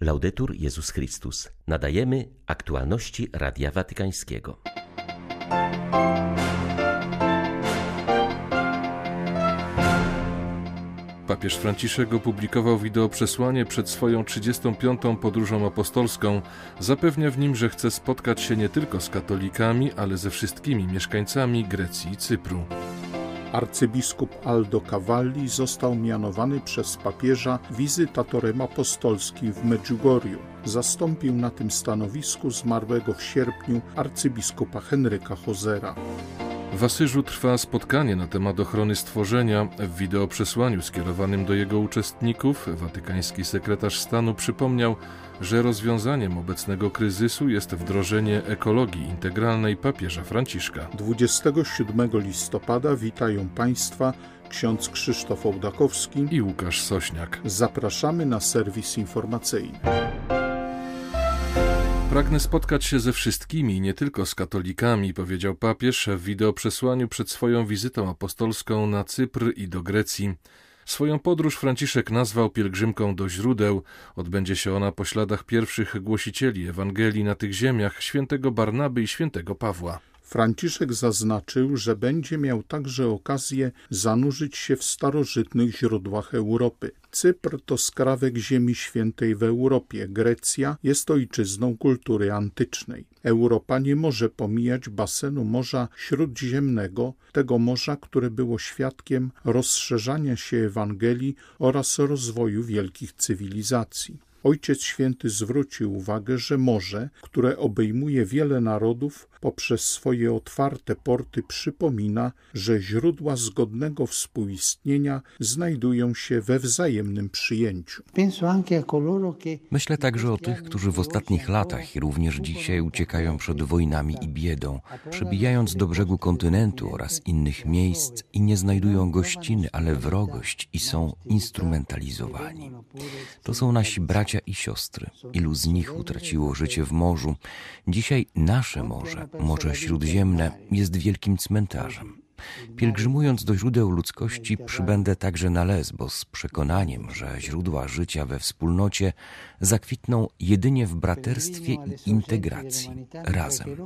Laudetur Jezus Chrystus. Nadajemy aktualności Radia Watykańskiego. Papież Franciszek opublikował wideo przesłanie przed swoją 35. podróżą apostolską. Zapewnia w nim, że chce spotkać się nie tylko z katolikami, ale ze wszystkimi mieszkańcami Grecji i Cypru. Arcybiskup Aldo Cavalli został mianowany przez papieża wizytatorem apostolskim w Medjugorju. Zastąpił na tym stanowisku zmarłego w sierpniu arcybiskupa Henryka Hozera. W Asyżu trwa spotkanie na temat ochrony stworzenia. W wideoprzesłaniu skierowanym do jego uczestników watykański sekretarz stanu przypomniał, że rozwiązaniem obecnego kryzysu jest wdrożenie ekologii integralnej papieża Franciszka. 27 listopada witają Państwa ksiądz Krzysztof Ołdakowski i Łukasz Sośniak. Zapraszamy na serwis informacyjny. Pragnę spotkać się ze wszystkimi, nie tylko z katolikami, powiedział papież w wideoprzesłaniu przed swoją wizytą apostolską na Cypr i do Grecji. Swoją podróż Franciszek nazwał pielgrzymką do źródeł. Odbędzie się ona po śladach pierwszych głosicieli Ewangelii na tych ziemiach, świętego Barnaby i świętego Pawła. Franciszek zaznaczył, że będzie miał także okazję zanurzyć się w starożytnych źródłach Europy. Cypr to skrawek Ziemi Świętej w Europie, Grecja jest ojczyzną kultury antycznej. Europa nie może pomijać basenu Morza Śródziemnego, tego morza, które było świadkiem rozszerzania się Ewangelii oraz rozwoju wielkich cywilizacji. Ojciec Święty zwrócił uwagę, że morze, które obejmuje wiele narodów, poprzez swoje otwarte porty przypomina, że źródła zgodnego współistnienia znajdują się we wzajemnym przyjęciu. Myślę także o tych, którzy w ostatnich latach i również dzisiaj uciekają przed wojnami i biedą, przebijając do brzegu kontynentu oraz innych miejsc i nie znajdują gościny, ale wrogość i są instrumentalizowani. To są nasi bracia i siostry. Ilu z nich utraciło życie w morzu. Dzisiaj nasze morze Morze Śródziemne jest wielkim cmentarzem. Pielgrzymując do źródeł ludzkości, przybędę także na Lesbos z przekonaniem, że źródła życia we wspólnocie zakwitną jedynie w braterstwie i integracji, razem.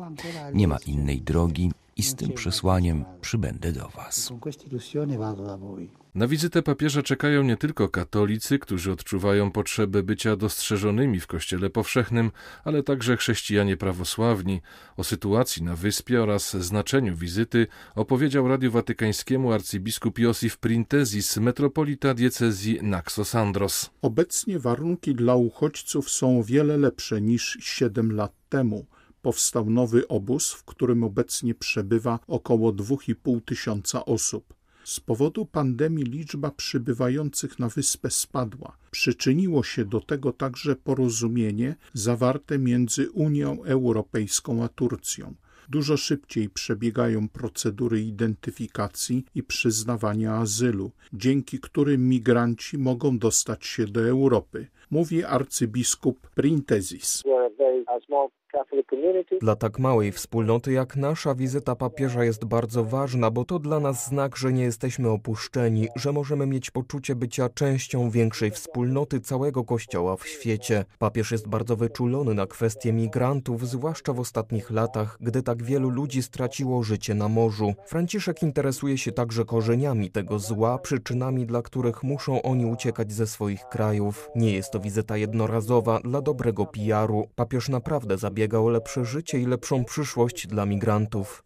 Nie ma innej drogi i z tym przesłaniem przybędę do Was. Na wizytę papieża czekają nie tylko katolicy, którzy odczuwają potrzebę bycia dostrzeżonymi w Kościele Powszechnym, ale także chrześcijanie prawosławni. O sytuacji na wyspie oraz znaczeniu wizyty opowiedział Radiu Watykańskiemu arcybiskup Josif Printezis, metropolita diecezji Naxos-Andros. Obecnie warunki dla uchodźców są o wiele lepsze niż 7 lat temu powstał nowy obóz, w którym obecnie przebywa około 2,5 tysiąca osób. Z powodu pandemii liczba przybywających na wyspę spadła. Przyczyniło się do tego także porozumienie zawarte między Unią Europejską a Turcją. Dużo szybciej przebiegają procedury identyfikacji i przyznawania azylu, dzięki którym migranci mogą dostać się do Europy, mówi arcybiskup Printezis. Dla tak małej wspólnoty jak nasza wizyta papieża jest bardzo ważna, bo to dla nas znak, że nie jesteśmy opuszczeni, że możemy mieć poczucie bycia częścią większej wspólnoty całego Kościoła w świecie. Papież jest bardzo wyczulony na kwestie migrantów, zwłaszcza w ostatnich latach, gdy tak wielu ludzi straciło życie na morzu. Franciszek interesuje się także korzeniami tego zła, przyczynami, dla których muszą oni uciekać ze swoich krajów. Nie jest to wizyta jednorazowa dla dobrego PR-u. Papież naprawdę zabiega o lepsze życie i lepszą przyszłość dla migrantów.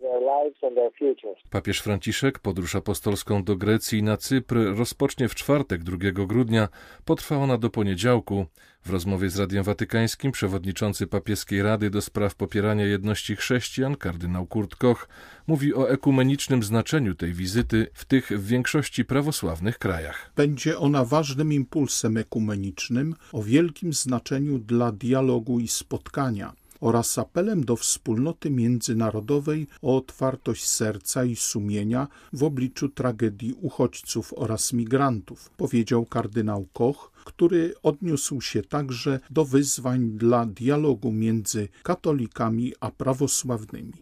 Papież Franciszek podróż apostolską do Grecji i na Cypr rozpocznie w czwartek 2 grudnia, potrwa ona do poniedziałku. W rozmowie z Radiem Watykańskim przewodniczący papieskiej Rady do spraw popierania jedności chrześcijan, kardynał Kurt Koch, mówi o ekumenicznym znaczeniu tej wizyty w tych w większości prawosławnych krajach. Będzie ona ważnym impulsem ekumenicznym o wielkim znaczeniu dla dialogu i spotkania oraz apelem do wspólnoty międzynarodowej o otwartość serca i sumienia w obliczu tragedii uchodźców oraz migrantów, powiedział kardynał Koch, który odniósł się także do wyzwań dla dialogu między katolikami a prawosławnymi.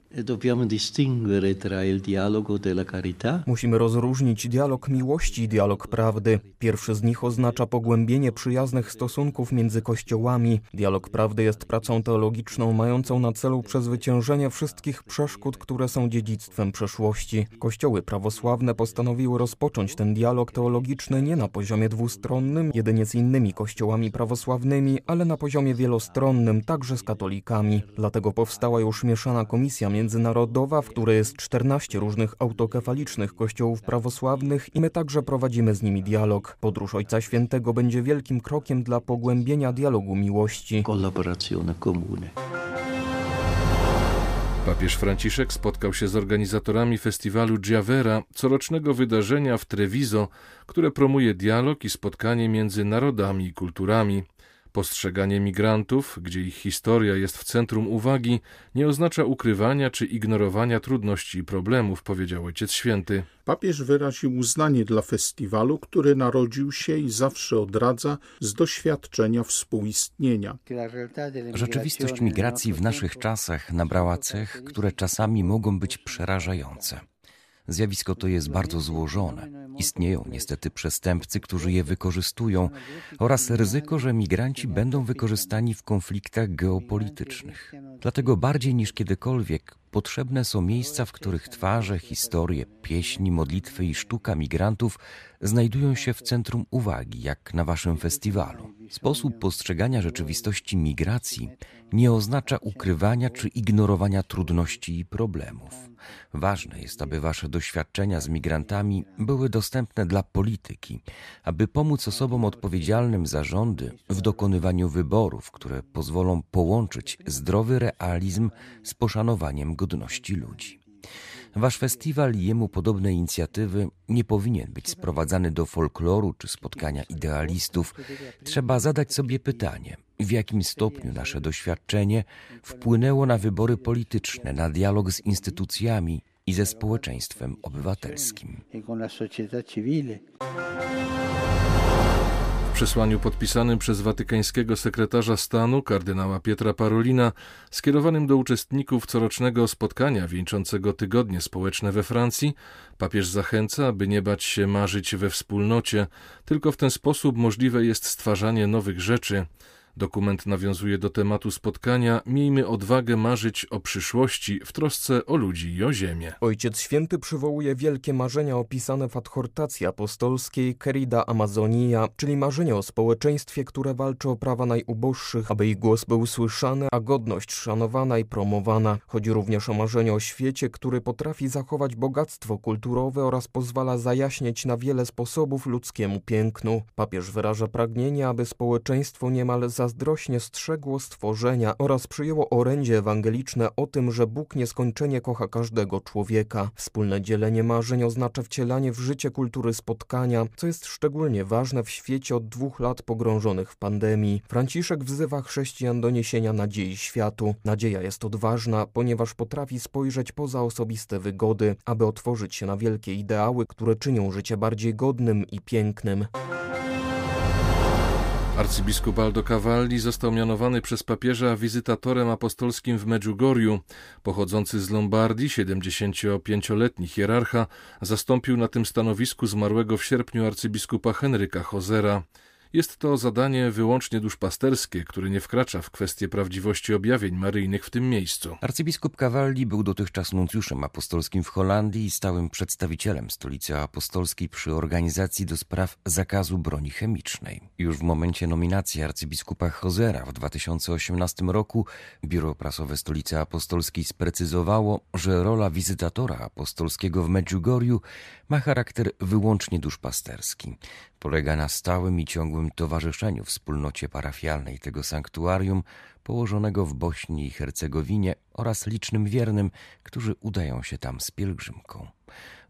Musimy rozróżnić dialog miłości i dialog prawdy. Pierwszy z nich oznacza pogłębienie przyjaznych stosunków między kościołami. Dialog prawdy jest pracą teologiczną mającą na celu przezwyciężenie wszystkich przeszkód, które są dziedzictwem przeszłości. Kościoły prawosławne postanowiły rozpocząć ten dialog teologiczny nie na poziomie dwustronnym, jedynie z innymi kościołami prawosławnymi, ale na poziomie wielostronnym, także z katolikami. Dlatego powstała już mieszana komisja międzynarodowa, w której jest 14 różnych autokefalicznych kościołów prawosławnych i my także prowadzimy z nimi dialog. Podróż Ojca Świętego będzie wielkim krokiem dla pogłębienia dialogu miłości. Papież Franciszek spotkał się z organizatorami festiwalu Giavera, corocznego wydarzenia w Treviso, które promuje dialog i spotkanie między narodami i kulturami. Postrzeganie migrantów, gdzie ich historia jest w centrum uwagi, nie oznacza ukrywania czy ignorowania trudności i problemów, powiedział Ojciec Święty. Papież wyraził uznanie dla festiwalu, który narodził się i zawsze odradza z doświadczenia współistnienia. Rzeczywistość migracji w naszych czasach nabrała cech, które czasami mogą być przerażające. Zjawisko to jest bardzo złożone. Istnieją niestety przestępcy, którzy je wykorzystują oraz ryzyko, że migranci będą wykorzystani w konfliktach geopolitycznych. Dlatego bardziej niż kiedykolwiek potrzebne są miejsca, w których twarze, historie, pieśni, modlitwy i sztuka migrantów znajdują się w centrum uwagi, jak na waszym festiwalu. Sposób postrzegania rzeczywistości migracji nie oznacza ukrywania czy ignorowania trudności i problemów. Ważne jest, aby wasze doświadczenia z migrantami były dostępne dla polityki, aby pomóc osobom odpowiedzialnym za rządy w dokonywaniu wyborów, które pozwolą połączyć zdrowy realizm z poszanowaniem godności ludzi. Wasz festiwal i jemu podobne inicjatywy nie powinien być sprowadzany do folkloru czy spotkania idealistów. Trzeba zadać sobie pytanie, w jakim stopniu nasze doświadczenie wpłynęło na wybory polityczne, na dialog z instytucjami i ze społeczeństwem obywatelskim przesłaniu podpisanym przez watykańskiego sekretarza stanu kardynała Pietra Parolina, skierowanym do uczestników corocznego spotkania wieńczącego tygodnie społeczne we Francji, papież zachęca, aby nie bać się marzyć we wspólnocie, tylko w ten sposób możliwe jest stwarzanie nowych rzeczy, Dokument nawiązuje do tematu spotkania Miejmy odwagę marzyć o przyszłości w trosce o ludzi i o ziemię. Ojciec Święty przywołuje wielkie marzenia opisane w adhortacji apostolskiej Querida Amazonia, czyli marzenia o społeczeństwie, które walczy o prawa najuboższych, aby ich głos był słyszany, a godność szanowana i promowana. Chodzi również o marzenie o świecie, który potrafi zachować bogactwo kulturowe oraz pozwala zajaśnieć na wiele sposobów ludzkiemu pięknu. Papież wyraża pragnienie, aby społeczeństwo niemal zazdrośnie strzegło stworzenia oraz przyjęło orędzie ewangeliczne o tym, że Bóg nieskończenie kocha każdego człowieka. Wspólne dzielenie marzeń oznacza wcielanie w życie kultury spotkania, co jest szczególnie ważne w świecie od dwóch lat pogrążonych w pandemii. Franciszek wzywa chrześcijan do niesienia nadziei światu. Nadzieja jest odważna, ponieważ potrafi spojrzeć poza osobiste wygody, aby otworzyć się na wielkie ideały, które czynią życie bardziej godnym i pięknym. Arcybiskup Aldo Cavalli został mianowany przez papieża wizytatorem apostolskim w Medjugorju. Pochodzący z Lombardii, 75-letni hierarcha, zastąpił na tym stanowisku zmarłego w sierpniu arcybiskupa Henryka Hozera. Jest to zadanie wyłącznie duszpasterskie, które nie wkracza w kwestię prawdziwości objawień maryjnych w tym miejscu. Arcybiskup Cavalli był dotychczas nuncjuszem apostolskim w Holandii i stałym przedstawicielem stolicy apostolskiej przy organizacji do spraw zakazu broni chemicznej. Już w momencie nominacji arcybiskupa Hozera w 2018 roku Biuro Prasowe Stolicy Apostolskiej sprecyzowało, że rola wizytatora apostolskiego w Medjugorju ma charakter wyłącznie duszpasterski. Polega na stałym i ciągłym towarzyszeniu wspólnocie parafialnej tego sanktuarium położonego w Bośni i Hercegowinie oraz licznym wiernym, którzy udają się tam z pielgrzymką.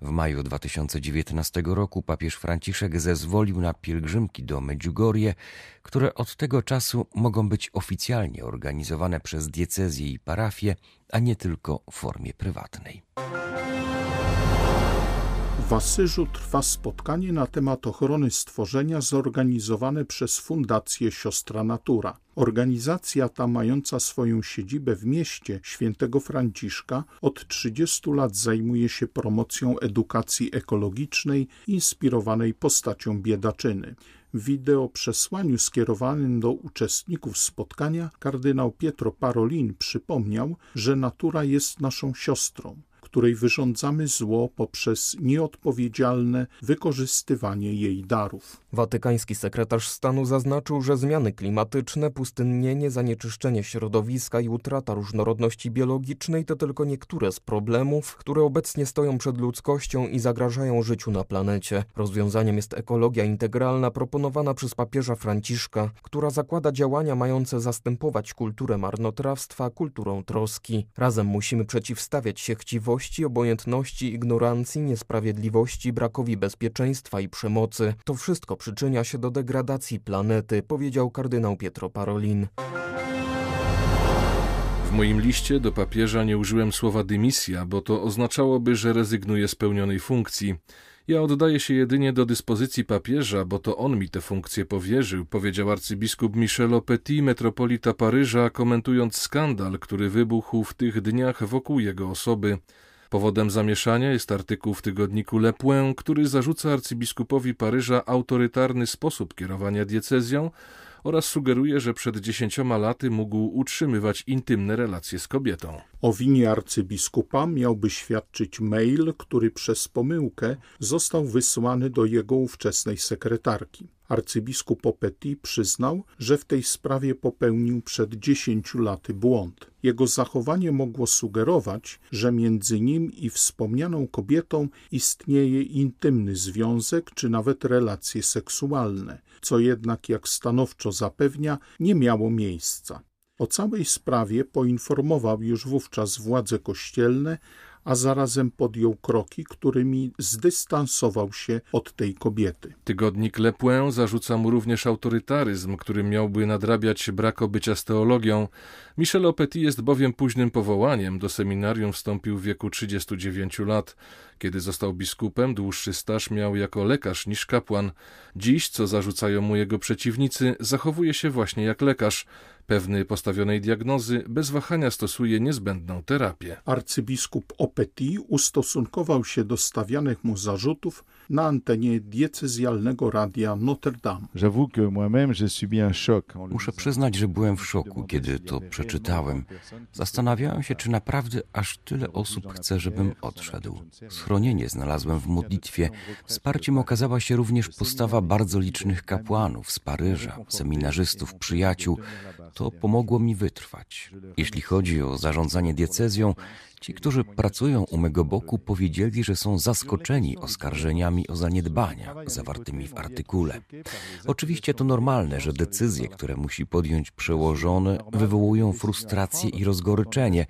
W maju 2019 roku papież Franciszek zezwolił na pielgrzymki do Medjugorje, które od tego czasu mogą być oficjalnie organizowane przez diecezję i parafię, a nie tylko w formie prywatnej. W Asyżu trwa spotkanie na temat ochrony stworzenia zorganizowane przez Fundację Siostra Natura. Organizacja ta, mająca swoją siedzibę w mieście świętego Franciszka, od 30 lat zajmuje się promocją edukacji ekologicznej inspirowanej postacią biedaczyny. W wideo przesłaniu skierowanym do uczestników spotkania kardynał Pietro Parolin przypomniał, że natura jest naszą siostrą której wyrządzamy zło poprzez nieodpowiedzialne wykorzystywanie jej darów. Watykański sekretarz stanu zaznaczył, że zmiany klimatyczne, pustynnienie, zanieczyszczenie środowiska i utrata różnorodności biologicznej to tylko niektóre z problemów, które obecnie stoją przed ludzkością i zagrażają życiu na planecie. Rozwiązaniem jest ekologia integralna proponowana przez papieża Franciszka, która zakłada działania mające zastępować kulturę marnotrawstwa kulturą troski. Razem musimy przeciwstawiać się chciwości obojętności, ignorancji, niesprawiedliwości, brakowi bezpieczeństwa i przemocy. To wszystko przyczynia się do degradacji planety, powiedział kardynał Pietro Parolin. W moim liście do papieża nie użyłem słowa dymisja, bo to oznaczałoby, że rezygnuję z pełnionej funkcji. Ja oddaję się jedynie do dyspozycji papieża, bo to on mi tę funkcję powierzył, powiedział arcybiskup Michel Petit, metropolita Paryża, komentując skandal, który wybuchł w tych dniach wokół jego osoby. Powodem zamieszania jest artykuł w tygodniku Le Point, który zarzuca arcybiskupowi Paryża autorytarny sposób kierowania diecezją oraz sugeruje, że przed dziesięcioma laty mógł utrzymywać intymne relacje z kobietą. O winie arcybiskupa miałby świadczyć mail, który przez pomyłkę został wysłany do jego ówczesnej sekretarki. Arcybiskup Opeti przyznał, że w tej sprawie popełnił przed dziesięciu laty błąd. Jego zachowanie mogło sugerować, że między nim i wspomnianą kobietą istnieje intymny związek czy nawet relacje seksualne, co jednak, jak stanowczo zapewnia, nie miało miejsca. O całej sprawie poinformował już wówczas władze kościelne, a zarazem podjął kroki, którymi zdystansował się od tej kobiety. Tygodnik Le Point zarzuca mu również autorytaryzm, który miałby nadrabiać brak obycia z teologią. Michel Opetit jest bowiem późnym powołaniem. Do seminarium wstąpił w wieku 39 lat. Kiedy został biskupem, dłuższy staż miał jako lekarz niż kapłan. Dziś, co zarzucają mu jego przeciwnicy, zachowuje się właśnie jak lekarz. Pewny postawionej diagnozy bez wahania stosuje niezbędną terapię. Arcybiskup Opeti ustosunkował się do stawianych mu zarzutów na antenie diecezjalnego radia Notre Dame. Muszę przyznać, że byłem w szoku, kiedy to przeczytałem. Zastanawiałem się, czy naprawdę aż tyle osób chce, żebym odszedł. Schronienie znalazłem w modlitwie. Wsparciem okazała się również postawa bardzo licznych kapłanów z Paryża, seminarzystów, przyjaciół. To pomogło mi wytrwać. Jeśli chodzi o zarządzanie diecezją, Ci, którzy pracują u mego boku, powiedzieli, że są zaskoczeni oskarżeniami o zaniedbania zawartymi w artykule. Oczywiście to normalne, że decyzje, które musi podjąć przełożony, wywołują frustrację i rozgoryczenie,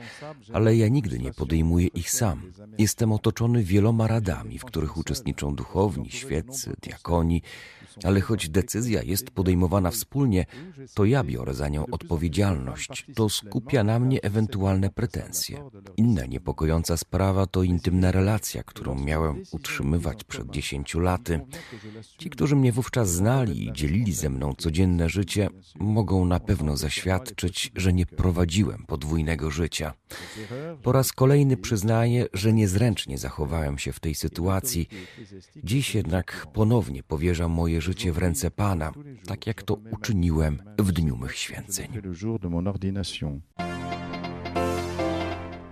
ale ja nigdy nie podejmuję ich sam. Jestem otoczony wieloma radami, w których uczestniczą duchowni, świeccy, diakoni, ale choć decyzja jest podejmowana wspólnie, to ja biorę za nią odpowiedzialność. To skupia na mnie ewentualne pretensje. Inna niepokojąca sprawa to intymna relacja, którą miałem utrzymywać przed dziesięciu laty. Ci, którzy mnie wówczas znali i dzielili ze mną codzienne życie, mogą na pewno zaświadczyć, że nie prowadziłem podwójnego życia. Po raz kolejny przyznaję, że niezręcznie zachowałem się w tej sytuacji. Dziś jednak ponownie powierzam moje życie w ręce Pana, tak jak to uczyniłem w dniu mych święceń.